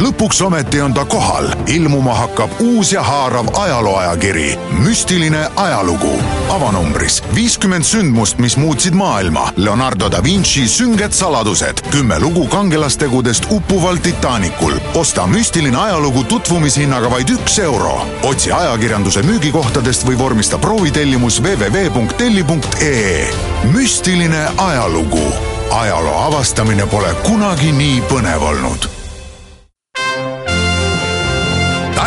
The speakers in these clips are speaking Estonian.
lõpuks ometi on ta kohal, ilmuma hakkab uus ja haarav ajalooajakiri Müstiline ajalugu. avanumbris viiskümmend sündmust, mis muutsid maailma. Leonardo da Vinci sünged saladused, kümme lugu kangelastegudest uppuval Titanicul. osta müstiline ajalugu tutvumishinnaga vaid üks euro. otsi ajakirjanduse müügikohtadest või vormista proovitellimus www.telli.ee. müstiline ajalugu ajaloo avastamine pole kunagi nii põnev olnud.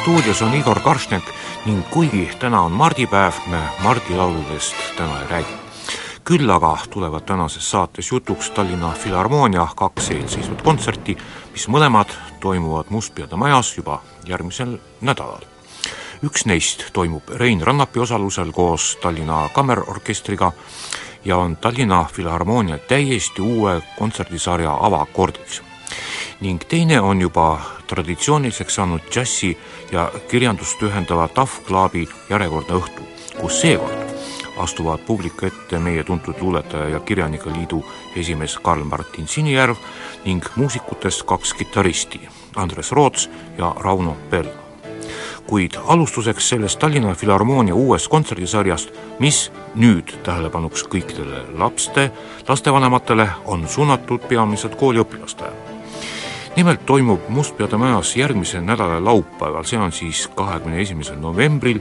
stuudios on Igor Karšnek ning kuigi täna on mardipäev, me mardilauludest täna ei räägi. küll aga tulevad tänases saates jutuks Tallinna Filharmoonia kaks eelseisvat kontserti, mis mõlemad toimuvad Mustpeade majas juba järgmisel nädalal. üks neist toimub Rein Rannapi osalusel koos Tallinna Kammerorkestriga ja on Tallinna Filharmoonia täiesti uue kontserdisarja avakordiks ning teine on juba traditsiooniliseks saanud džässi ja kirjandust ühendava Tough Clubi järjekordne õhtu, kus seekord astuvad publiku ette meie tuntud luuletaja ja kirjanike liidu esimees Karl-Martin Sinijärv ning muusikutest kaks kitarristi, Andres Roots ja Rauno Pello. kuid alustuseks sellest Tallinna Filharmoonia uuest kontserdisarjast, mis nüüd tähelepanuks kõikidele lapste, lastevanematele, on suunatud peamiselt kooliõpilastele nimelt toimub Mustpeade majas järgmise nädala laupäeval, see on siis kahekümne esimesel novembril,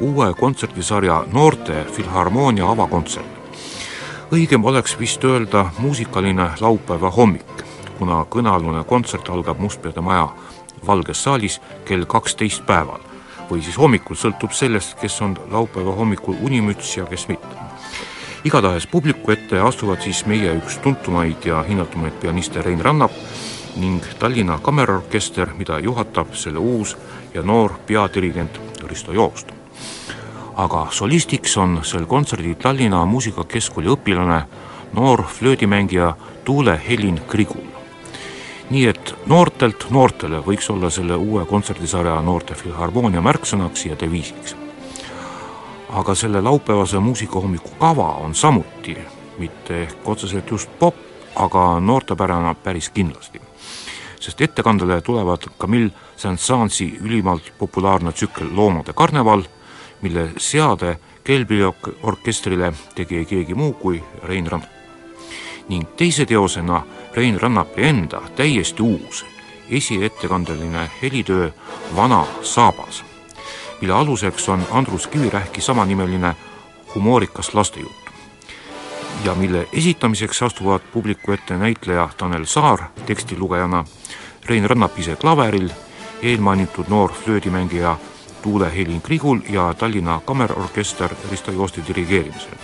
uue kontserdisarja Noorte Filharmoonia avakontsert. õigem oleks vist öelda muusikaline laupäeva hommik, kuna kõnealune kontsert algab Mustpeade maja Valges saalis kell kaksteist päeval või siis hommikul, sõltub sellest, kes on laupäeva hommikul unimüts ja kes mitte igatahes publiku ette astuvad siis meie üks tuntumaid ja hinnatumaid pianiste Rein Rannap ning Tallinna Kammerorkester, mida juhatab selle uus ja noor peadirigent Risto Joost. aga solistiks on sel kontserdil Tallinna Muusikakeskkooli õpilane, noor flöödimängija Tuule Helin Krigul. nii et noortelt noortele võiks olla selle uue kontserdisarja Noorte Filharmoonia märksõnaks ja deviisiks. Aga selle laupäevase muusikahommiku kava on samuti mitte ehk otseselt just popp, aga noortepärane päris kindlasti sest ettekandele tulevad Camille Saint-Saensi ülimalt populaarne tsükkel Loomade karneval, mille seade Kelbili orkestrile tegi keegi muu kui Rein Rannap. ning teise teosena Rein Rannapi enda täiesti uus esiettekandeline helitöö Vana saabas, mille aluseks on Andrus Kivirähki samanimeline humoorikas lastejutt. ja mille esitamiseks astuvad publiku ette näitleja Tanel Saar tekstilugejana, Rein Rannap ise klaveril, eelmainitud noor flöödimängija Tuule Helin Krigul ja Tallinna Kammerorkester Risto Joosti dirigeerimisel.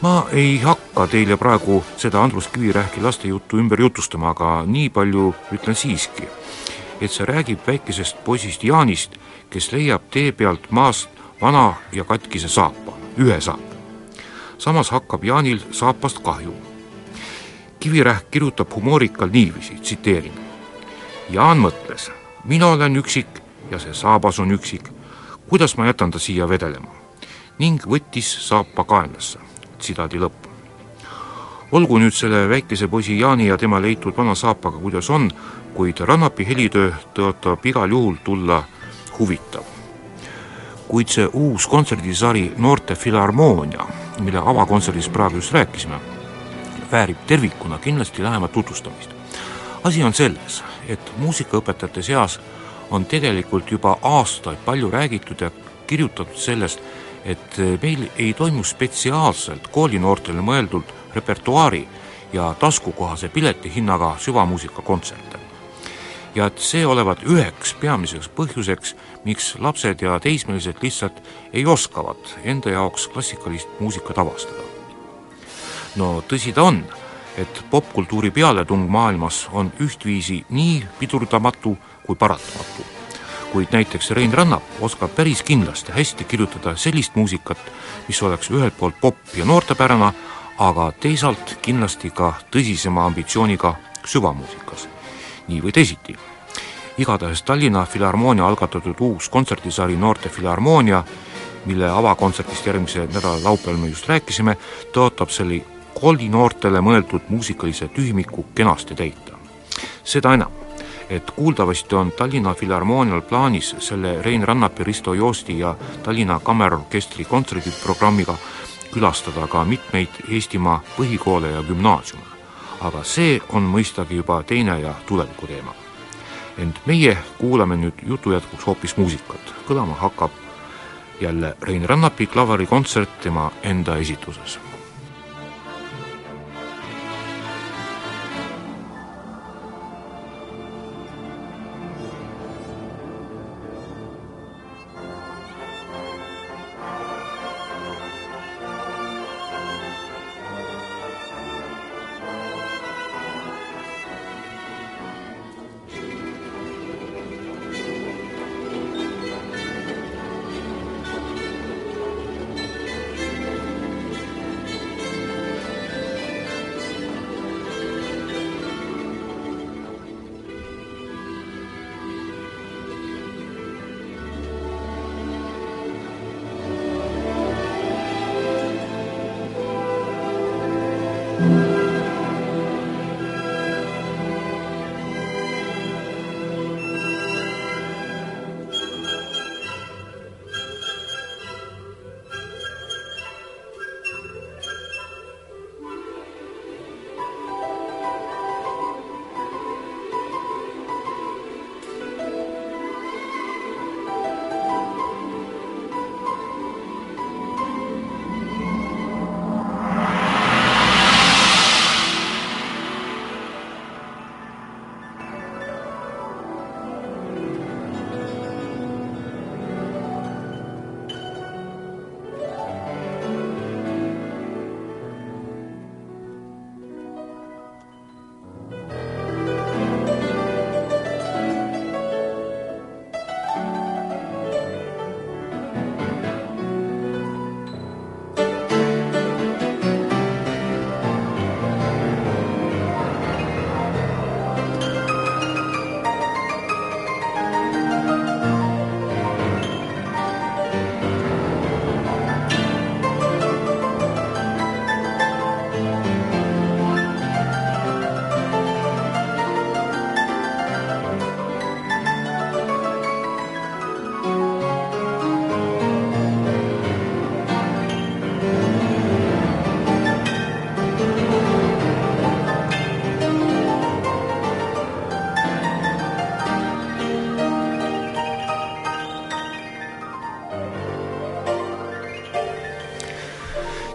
ma ei hakka teile praegu seda Andrus Kivirähki lastejuttu ümber jutustama, aga nii palju ütlen siiski, et see räägib väikesest poisist Jaanist, kes leiab tee pealt maast vana ja katkise saapa, ühe saapa samas hakkab Jaanil saapast kahju. Kivirähk kirjutab humoorikal niiviisi, tsiteerin. Jaan mõtles, mina olen üksik ja see saabas on üksik. kuidas ma jätan ta siia vedelema? ning võttis saapa kaenlasse. tsitaadi lõpp. Olgu nüüd selle väikese poisi Jaani ja tema leitud vana saapaga, kuidas on, kuid Rannapi helitöö tõotab igal juhul tulla huvitav. kuid see uus kontserdisari Noorte Filharmoonia mille avakontserdist praegu just rääkisime, väärib tervikuna kindlasti lähemat tutvustamist. asi on selles, et muusikaõpetajate seas on tegelikult juba aastaid palju räägitud ja kirjutatud sellest, et meil ei toimu spetsiaalselt koolinoortele mõeldud repertuaari ja taskukohase piletihinnaga süvamuusikakontserte. ja et see olevat üheks peamiseks põhjuseks, miks lapsed ja teismelised lihtsalt ei oskavat enda jaoks klassikalist muusikat avastada. no tõsi ta on, et popkultuuri pealetung maailmas on ühtviisi nii pidurdamatu kui paratamatu. kuid näiteks Rein Rannap oskab päris kindlasti hästi kirjutada sellist muusikat, mis oleks ühelt poolt popp- ja noortepärane, aga teisalt kindlasti ka tõsisema ambitsiooniga süvamuusikas. nii või teisiti igatahes Tallinna Filharmoonia algatatud uus kontserdisari Noorte Filharmoonia, mille avakontserdist järgmise nädala laupäeval me just rääkisime, tõotab selle koolinoortele mõeldud muusikalise tühimiku kenasti täita. seda enam, et kuuldavasti on Tallinna Filharmoonial plaanis selle Rein Rannapi, Risto Joosti ja Tallinna Kammerorkestri kontserdiprogrammiga külastada ka mitmeid Eestimaa põhikoole ja gümnaasiume. aga see on mõistagi juba teine ja tuleviku teema ent meie kuulame nüüd jutu jätkuks hoopis muusikat. kõlama hakkab jälle Rein Rannapi klaverikontsert tema enda esituses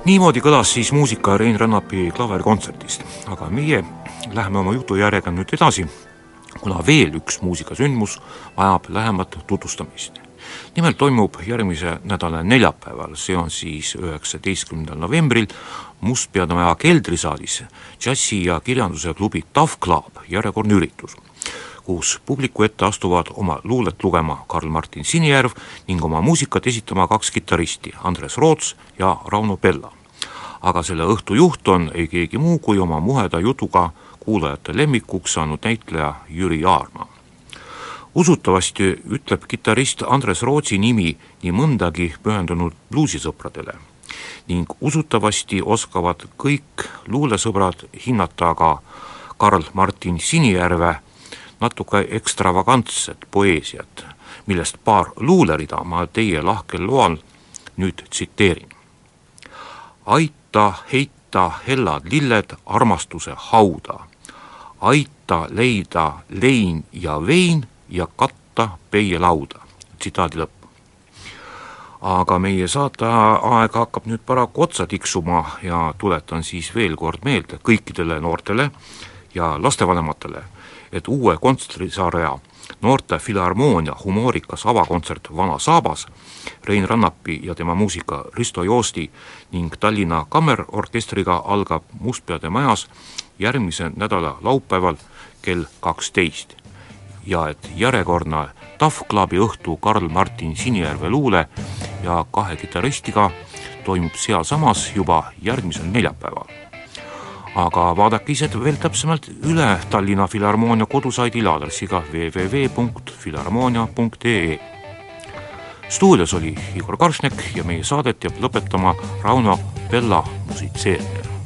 niimoodi kõlas siis muusika Rein Rannapi klaverikontserdist, aga meie läheme oma jutujärjega nüüd edasi, kuna veel üks muusikasündmus vajab lähemat tutvustamist. nimelt toimub järgmise nädala neljapäeval, see on siis üheksateistkümnendal novembril Mustpeade Maja keldrisaalis džässi- ja kirjanduse klubi Tough Club järjekordne üritus kus publiku ette astuvad oma luulet lugema Karl-Martin Sinijärv ning oma muusikat esitama kaks kitarristi, Andres Roots ja Rauno Pella. Aga selle õhtu juht on ei keegi muu kui oma muheda jutuga kuulajate lemmikuks saanud näitleja Jüri Aarma. usutavasti ütleb kitarrist Andres Rootsi nimi nii mõndagi pühendunud bluusisõpradele ning usutavasti oskavad kõik luulesõbrad hinnata ka Karl Martin Sinijärve natuke ekstravagantset poeesiat, millest paar luulerida ma teie lahkel loal nüüd tsiteerin. Aita heita hellad lilled armastuse hauda, aita leida lein ja vein ja katta peielauda. tsitaadi lõpp aga meie saateaeg hakkab nüüd paraku otsa tiksuma ja tuletan siis veel kord meelde kõikidele noortele ja lastevanematele, et uue kontserdisarja noorte filharmoonia humoorikas avakontsert Vana Saabas, Rein Rannapi ja tema muusika Risto Joosti ning Tallinna Kammerorkestriga algab Mustpeade majas järgmise nädala laupäeval kell kaksteist. ja et järjekordne Tough Clubi õhtu Karl Martin Sinijärve luule ja kahe kitarristiga toimub sealsamas juba järgmisel neljapäeval aga vaadake ise veel täpsemalt üle Tallinna Filharmoonia kodusaidil aadressiga www.filharmoonia.ee. stuudios oli Igor Karšnek ja meie saadet jääb lõpetama Rauno Pella musitseerimine.